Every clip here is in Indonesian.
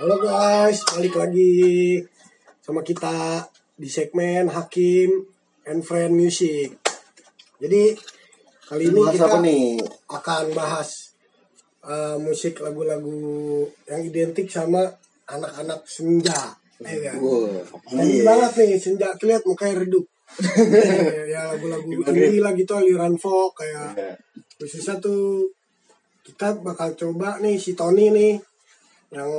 Halo guys, balik lagi sama kita di segmen Hakim and Friend Music. Jadi kali ini Bahas kita apa nih? akan bahas uh, musik lagu-lagu yang identik sama anak-anak senja. Ya, kan? Wah, Ini banget nih senja kelihatan mukanya redup. ya lagu-lagu indie lah gitu aliran folk kayak Iya. khususnya tuh kita bakal coba nih si Tony nih yang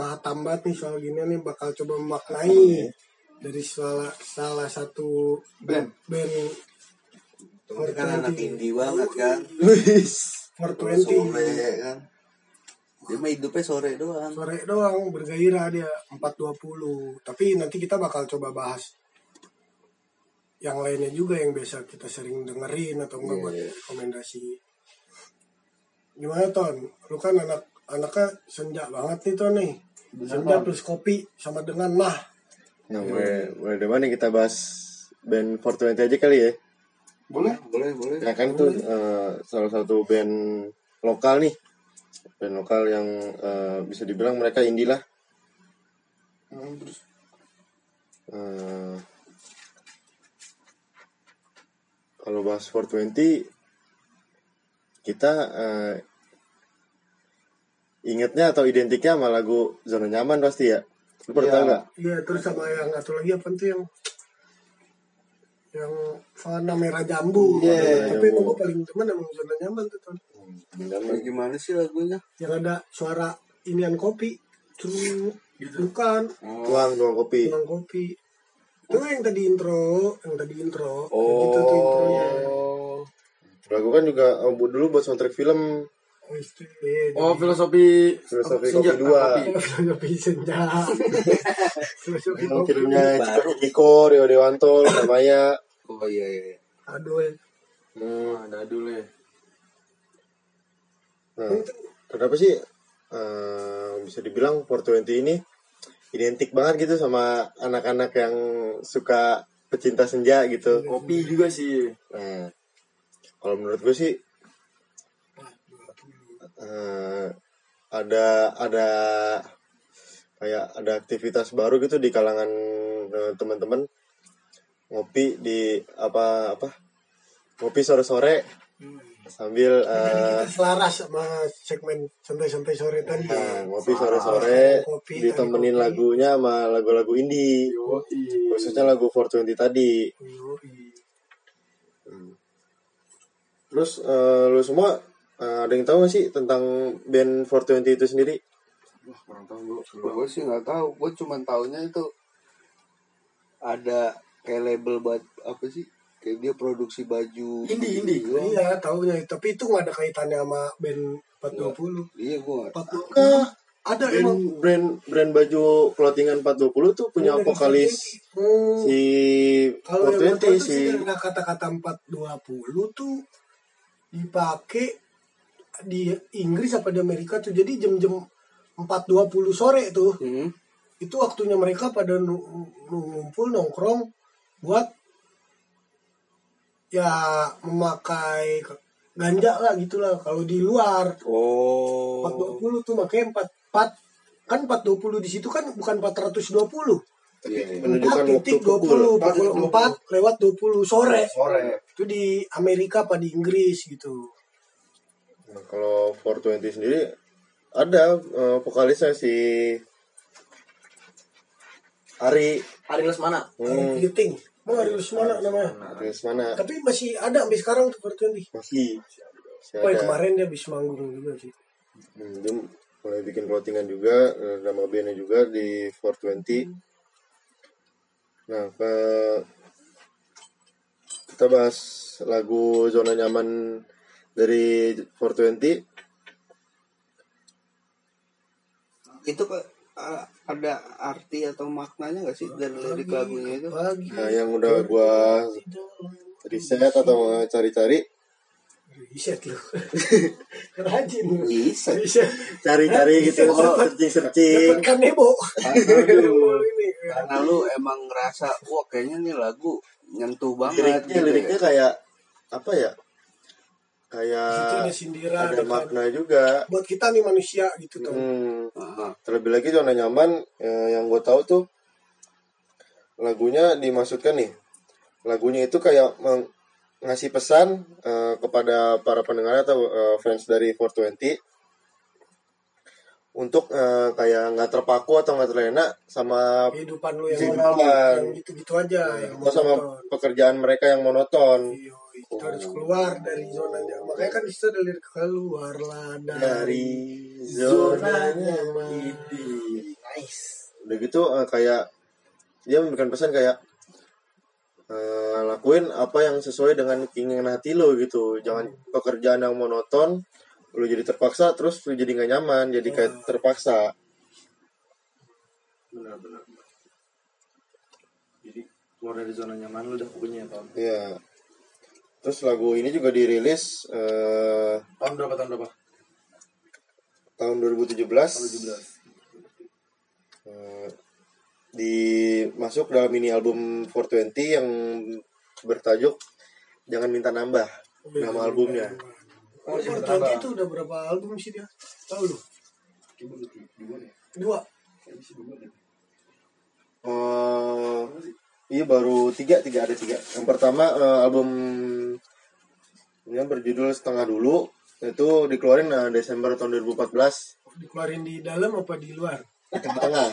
hatam banget nih soal gini nih bakal coba memaknai dari salah salah satu band band Ini kan anak indie banget kan. Luis. 20 Sore kan. Dia mah hidupnya sore doang. sore doang bergairah dia 420 tapi nanti kita bakal coba bahas yang lainnya juga yang biasa kita sering dengerin atau enggak buat rekomendasi gimana ton lu kan anak anaknya senja banget nih ton nih senja plus kopi sama dengan mah Nah, mulai dari mana kita bahas band 420 aja kali ya? Boleh, boleh, boleh. Ya kan tuh eh, salah satu band lokal nih. Band lokal yang eh, bisa dibilang mereka indie lah. Eh, kalau bahas 420 kita eh, ingetnya atau identiknya sama lagu zona nyaman pasti ya. Lu pernah tahu nggak? iya terus sama yang satu lagi apa tuh yang yang warna merah jambu. Iya, tapi jambu. gue paling teman emang zona nyaman tuh ton. Kayak gimana sih lagunya? yang ada suara inian kopi. Cuma bukan. Tuang tuang kopi. Tuang kopi. Itu yang tadi intro yang tadi intro. Oh. Gitu tuh intronya. Lagu kan juga oh, dulu buat soundtrack film oh, iya, Oh filosofi Filosofi senja, Kopi dua. filosofi senja filosofi Yang kopi filmnya. Ciko, Rio Dewanto, Maya. Oh iya iya. aduh ya. Hmm. Ada dulu ya. Nah, kenapa sih eh, bisa dibilang 420 ini identik banget gitu sama anak-anak yang suka pecinta senja gitu. Kopi juga sih. Nah, kalau menurut gue sih eh, ada ada kayak ada aktivitas baru gitu di kalangan eh, teman-teman. Ngopi di apa apa? Ngopi sore-sore sambil eh, Kita selaras sama segmen santai-santai sore tadi. Nah, ngopi sore-sore Kopi, ditemenin kopi. lagunya sama lagu-lagu indie. Khususnya lagu 420 tadi. Yoi. terus eh, lu semua eh, ada yang tahu gak sih tentang band 420 itu sendiri Wah, kurang tahu gue. Gue sih nggak tahu. Gue cuma taunya itu ada kayak label buat apa sih? Kayak dia produksi baju. Indie, indie. Iya, iya taunya tapi itu nggak ada kaitannya sama band 420 Iya gue nggak. 420 ada brand emang brand brand baju clothingan 420 tuh punya Dari vokalis Hmm. si Kalau yang gue 420 tahu si sih karena kata-kata 420 tuh dipakai di Inggris apa di Amerika tuh. Jadi jam-jam 4.20 sore tuh. Hmm. Itu waktunya mereka pada ngumpul nongkrong buat ya memakai ganja lah gitulah kalau di luar Oh. 420 tuh makanya 4, 4 kan 420 di situ kan bukan 420 Iya, iya. menunjukkan waktu titik pukul 20 pukul 4 lewat 20 sore Sore. itu di Amerika apa di Inggris gitu Nah, kalau 420 sendiri ada eh, vokalisnya si Ari. Hari Lesmana. hmm. hmm, Giting mau hari mana namanya. Ari mana tapi masih ada sampai sekarang tuh 420 masih. Masih oh, kemarin dia habis manggung juga sih. Hmm, dia mulai bikin clothingan juga eh, nama bandnya juga di 420 nah ke kita bahas lagu zona nyaman dari 420 Itu ke a- ada arti atau maknanya nggak sih dari lirik lagunya itu? nah yang udah gua riset atau cari-cari riset lu rajin lu Bisa. riset cari-cari gitu searching-searching dapatkan nebo Aduh. ini Karena lu emang ngerasa, wah kayaknya nih lagu nyentuh banget. liriknya gitu liriknya ya. kayak apa ya Di situ ada kayak sindiran ada ya kan. makna juga buat kita nih manusia gitu tuh Hmm. Terlebih lagi zona nyaman eh, yang gue tahu tuh lagunya dimaksudkan nih lagunya itu kayak meng- ngasih pesan eh, kepada para pendengar atau eh, fans dari 420 untuk eh, kayak nggak terpaku atau nggak terlena sama kehidupan lu yang Kehidupan. yang gitu-gitu aja yang atau sama pekerjaan mereka yang monoton Iya, harus keluar dari zona nyaman. Makanya kan ada lirik keluarlah dari, dari zona nyaman Nice. udah gitu eh, kayak dia memberikan pesan kayak eh, lakuin apa yang sesuai dengan keinginan hati lo gitu jangan pekerjaan yang monoton lu jadi terpaksa terus lu jadi nggak nyaman jadi kayak terpaksa Benar benar. benar. Jadi keluar dari zona nyaman lu dah pokoknya ya Tom. ya terus lagu ini juga dirilis eh, Tahun berapa tahun berapa? tahun 2017 Tahun 17. Eh, di masuk dalam mini album 420 yang bertajuk Jangan Minta Nambah nama albumnya. Oh, Oh, masih Portlandia bertambah. itu udah berapa album sih dia? Tahu lu? Dua. Eh, iya baru tiga tiga ada tiga. Yang pertama eh, album yang berjudul Setengah Dulu itu dikeluarin eh, Desember tahun 2014 Dikeluarin di dalam apa di luar? di tengah-tengah.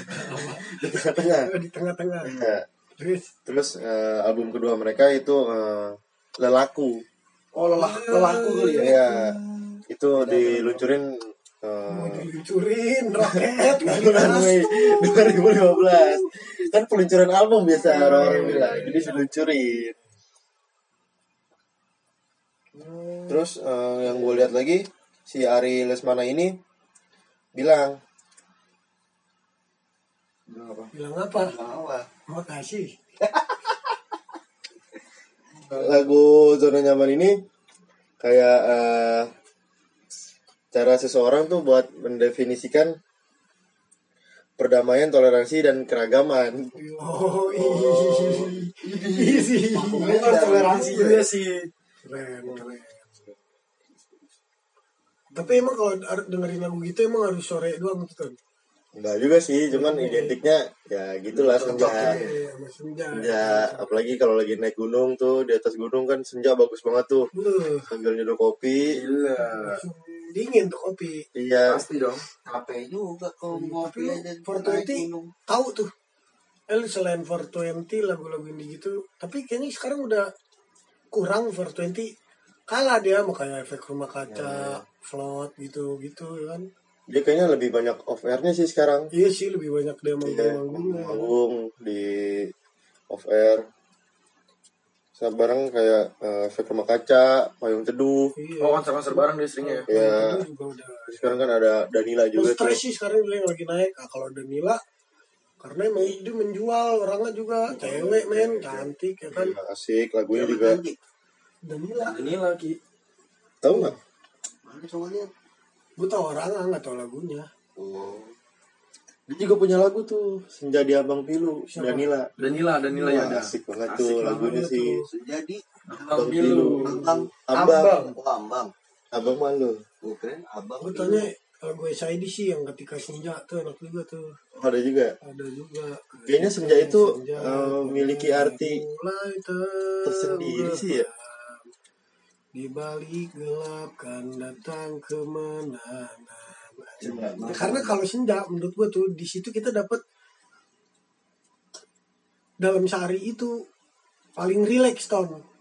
Di tengah-tengah. Oh, di tengah-tengah. Ya. Terus? Terus eh, album kedua mereka itu eh, Lelaku. Oh lelah lelahku kali ya. ya itu diluncurin mau diluncurin roket. Nggak bulan Mei dikasih. 2015 kan peluncuran album biasa orang-orang bilang. Jadi diluncurin terus eh, yang gue lihat lagi si Ari Lesmana ini bilang Bilang apa? Bilang apa? Apa? Makasih. lagu zona nyaman ini kayak eh, cara seseorang tuh buat mendefinisikan perdamaian toleransi dan keragaman Oh. Benar toleransi juga sih. Keren, keren. Tapi emang kalau dengerin lagu gitu emang harus sore doang gitu kan? Enggak juga sih, cuman identiknya ya gitulah senja. Iya, sama senja. Senja, apalagi kalau lagi naik gunung tuh di atas gunung kan senja bagus banget tuh. Beuh, Sambil nyeduh kopi. Gila. dingin tuh kopi. Iya, Pasti dong. Capek juga kalau ngopi aja lu 420 naik gunung. tahu tuh. Eh, lu selain 420 lagu-lagu indie gitu, tapi kayaknya sekarang udah kurang 420 kalah dia sama kayak efek rumah kaca, float gitu gitu ya kan. dia kayaknya lebih banyak off airnya sih sekarang. Iya sih lebih banyak dia Iya, manggung di off air. Sama bareng kayak eh, efek rumah kaca, payung teduh. Iya. Oh konser-konser bareng dia seringnya ya. Ya, Itu juga udah. sekarang kan ada Danila juga tuh. Stres sih sekarang dia yang lagi naik. Nah, kalau Danila karena emang dia menjual orangnya juga cewek men cantik ya kan Ya, asik, lagunya juga. Danila Ini lagi. Tahu nggak? Mana lihat. gue tau orangnya nggak tau lagunya Oh. Dia juga punya lagu tuh, Senja di Abang Pilu, Siapa? Danila. Danila, Danila ya ada. asik banget Asik tuh lagunya tuh. sih. Jadi Abang Pilu. Abang. Oh, ambang. Abang malu. Gue keren abang. gue tanya lagu SID sih yang ketika senja tuh enak juga tuh. Ada juga. ada juga. Kayaknya senja itu, Senja, eh, memiliki arti tersendiri sih ya. di balik gelap kan datang kemenangan. Karena kalau senja menurut gue tuh di situ kita dapat dalam sehari itu paling rileks ton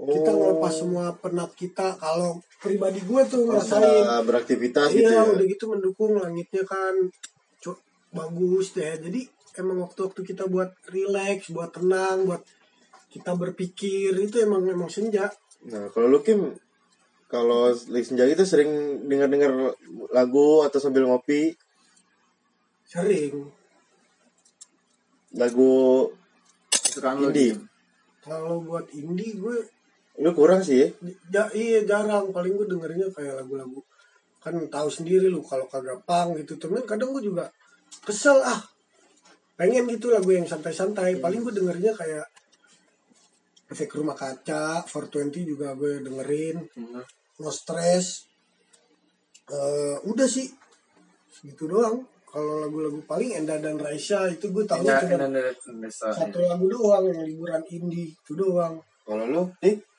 kita ngelepas semua penat kita kalau pribadi gue tuh ngerasain. Masa beraktivitas gitu iya ya. udah gitu mendukung langitnya kan. Bagus deh. Jadi emang waktu-waktu kita buat rileks buat tenang buat kita berpikir itu emang emang senja. Nah, kalau lu Kim, kalau lagi senja itu sering dengar-dengar lagu atau sambil ngopi, sering. Lagu indie. kalau buat indie gue Lu kurang sih ya. ja, iya jarang. Paling gue dengerinnya kayak lagu-lagu. Kan tahu sendiri lu kalau kagak pang gitu. Temen kadang gue juga kesel ah pengen gitu lagu yang santai-santai. Paling gue dengerinnya kayak efek rumah kaca 420 juga gue dengerin. Hmm. no stress. Eh, udah sih. Segitu doang. Kalau lagu-lagu paling Enda dan Raisa itu gue tahu cuma Indonesia. satu lagu doang yang liburan indie. Itu doang. Kalau lu, Dik,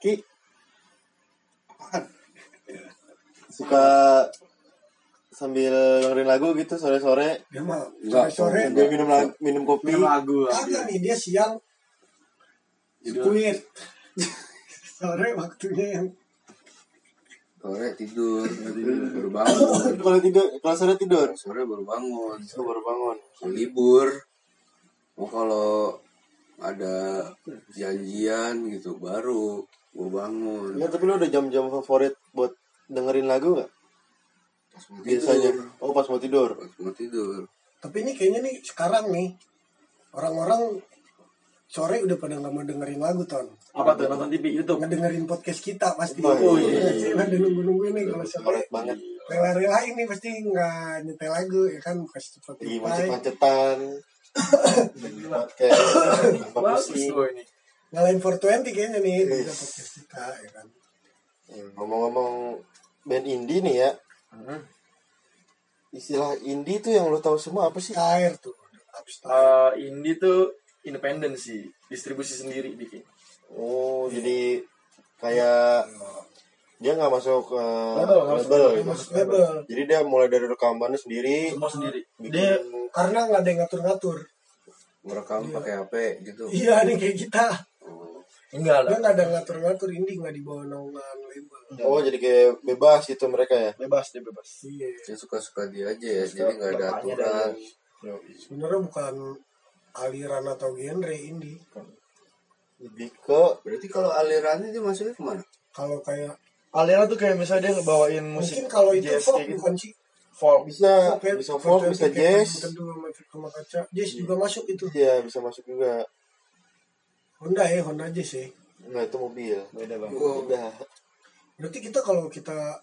Ki, Apaan? suka sambil dengerin lagu gitu sore-sore. Dia mah Enggak, sore sambil minum lag- minum kopi. Minum lagu. Kagak nih dia siang squid sore waktunya yang sore tidur baru bangun. Kalau tidur, kalau sore tidur. sore baru bangun. Oh, baru bangun. libur. Oh kalau ada janjian gitu baru gue bangun Ya, tapi lu udah jam-jam favorit buat dengerin lagu gak? Pas mau Biasanya. tidur. Oh, pas mau tidur. pas mau tidur tapi ini kayaknya nih sekarang nih orang-orang sore udah pada nggak mau dengerin lagu ton Apa tuh nonton TV YouTube? ngedengerin podcast kita pasti Oh, iya sih pada nunggu-nunggu ini kalau sore banget. rela-rela ini pasti nggak nyetel lagu ya kan pas Di Spotify macet-macetan. Dengerin podcast. Apa Bagus pusing. Loh ini. ngalahin 420 kayaknya nih juga podcast kita ya kan Ya, Ngomong-ngomong band indie nih ya. Hmm. Istilah indie tuh yang lo tahu semua apa sih? Cair tuh Eh, indie tuh independen sih, distribusi sendiri bikin. Oh, jadi kayak dia nggak masuk ke Label, label label. gitu. Masuk label Jadi dia mulai dari rekamannya sendiri, Semua sendiri. bikin Dia karena nggak ada yang ngatur-ngatur merekam pakai HP gitu iya nih kayak kita Oh, enggak dia lah. nggak ada ngatur-ngatur ini nggak di bawah naungan label Oh, jadi kayak bebas gitu mereka ya. Bebas dia bebas. iya dia suka-suka dia aja ya jadi nggak ada aturan dari- sebenarnya bukan aliran atau genre indie Lebih ke berarti kalau alirannya dia masuknya ke mana kalau kayak Aliran tuh kayak misalnya dia ngebawain musik mungkin kalau itu jazz folk kayak gitu. bukan sih Folk. bisa Folk ya, bisa folk, bisa gitu, jazz. Kaca jazz juga masuk itu Iya, bisa masuk juga. Honda ya Honda jazz ya Enggak, itu mobil. Beda bang. Udah. berarti kita kalau kita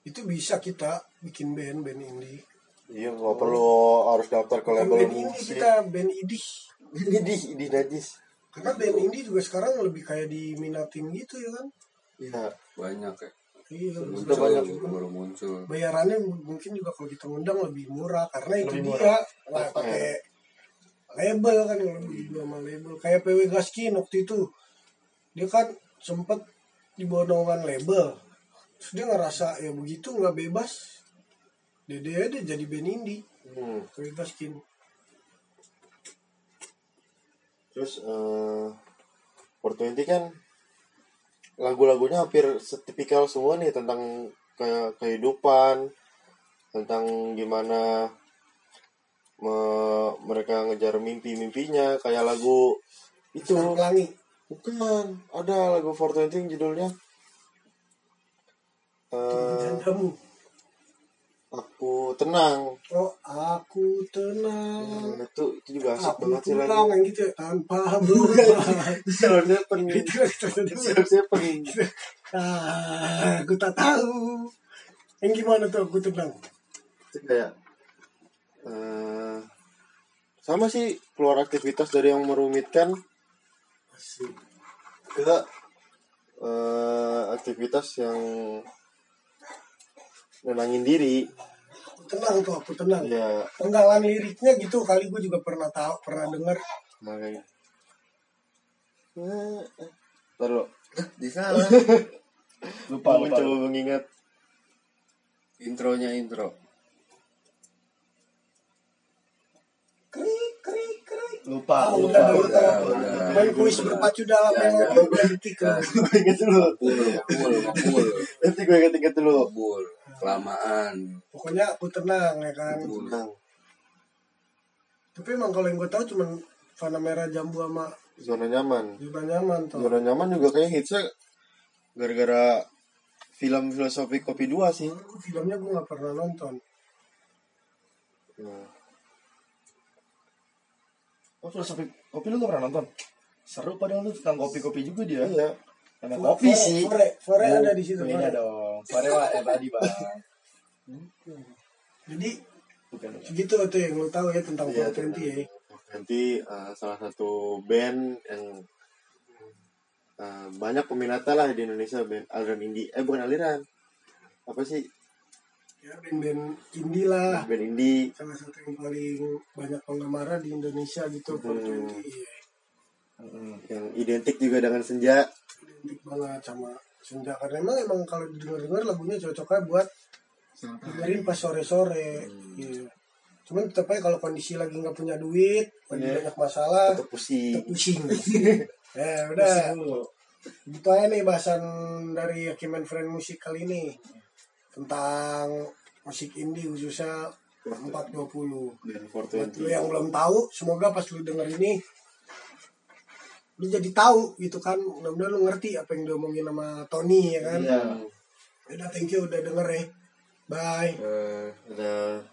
itu bisa kita bikin band band indie Iya, nggak perlu harus daftar ke label band indie kita band indie Ini di najis. karena band indie juga sekarang lebih kayak diminatin gitu ya kan Iya. banyak ya iya Udah muncul banyak. baru muncul bayarannya mungkin juga kalau kita ngundang lebih murah karena itu Lebih dia lah pakai label kan yang lebih dua sama label. Kayak PW Gaskin waktu itu. Dia kan sempet di bawah naungan label. Terus dia ngerasa ya begitu nggak bebas. Dede aja jadi band indie. Hmm. PW Gaskin. Terus eh 420 kan lagu-lagunya hampir setipikal semua nih tentang kayak kehidupan, tentang gimana me- mereka ngejar mimpi-mimpinya kayak lagu itu. Pelangi? Bukan ada lagu 420 yang judulnya. Eh Jandamu. Aku tenang. Oh aku tenang. Hmm, itu itu juga asik aku banget sih lagu yang gitu ya? Tanpa berubah. Harusnya pengen itu itu itu harusnya pengen Ah, aku tak tahu. Yang gimana tuh aku tenang? itu kayak eh sama sih keluar aktivitas dari yang merumitkan. Ke eh, aktivitas yang nenangin diri. Tenang tuh, aku tenang. ya Penggalan liriknya gitu kali gue juga pernah tahu, pernah dengar. makanya. Eh, eh. Ntar lo, di sana? Lupa lupa. mencoba mengingat intronya intro Krik krik krik. Lupa Ah, lupa. udah udah udah, tahu. udah. Main kuis berpacu dalam Ya, yang ya. politik. ingat dulu makul makul makul nanti gue ingat ingat dulu makul kelamaan Pokoknya aku tenang ya kan. tenang Tapi emang kalau yang gue tahu cuman Fana Merah Jambu sama zona nyaman Zona Nyaman tuh. zona nyaman juga kayak hitsnya gara-gara film filosofi kopi dua sih Filmnya gue gak pernah nonton. Nah, Oh filosofi kopi lu gak pernah nonton? Seru padahal lu tentang kopi-kopi juga dia. iya Karena kopi Fore- sih. Fore, Fore ada di situ. Beda Fore. dong. Fore mah yang tadi bang. Jadi Bukan. segitu tuh yang lo tahu ya tentang Iya, 420 ya. nanti eh, salah satu band yang eh, banyak peminatnya lah di Indonesia band aliran indie eh bukan aliran apa sih ya band-band indie lah. Band indie. Salah satu yang paling banyak penggemar di Indonesia gitu Hmm. 420 iya. yang identik juga dengan senja. Identik banget sama senja. Karena emang emang kalau didengar-dengar lagunya cocoknya buat dengerin pas sore-sore. Iya. cuman tetap aja kalau kondisi lagi nggak punya duit lagi Iya. banyak masalah atau pusing. tetap pusing. Ya udah. gitu aja nih bahasan dari Hakiman Friend Musik kali ini tentang musik indie khususnya 420 dan buat 420 lu yang belum tahu semoga pas lu denger ini lu jadi tahu gitu kan. Mudah-mudahan lu ngerti apa yang diomongin sama Tony ya kan? Iya. udah thank you udah denger ya. Bye. Eh, udah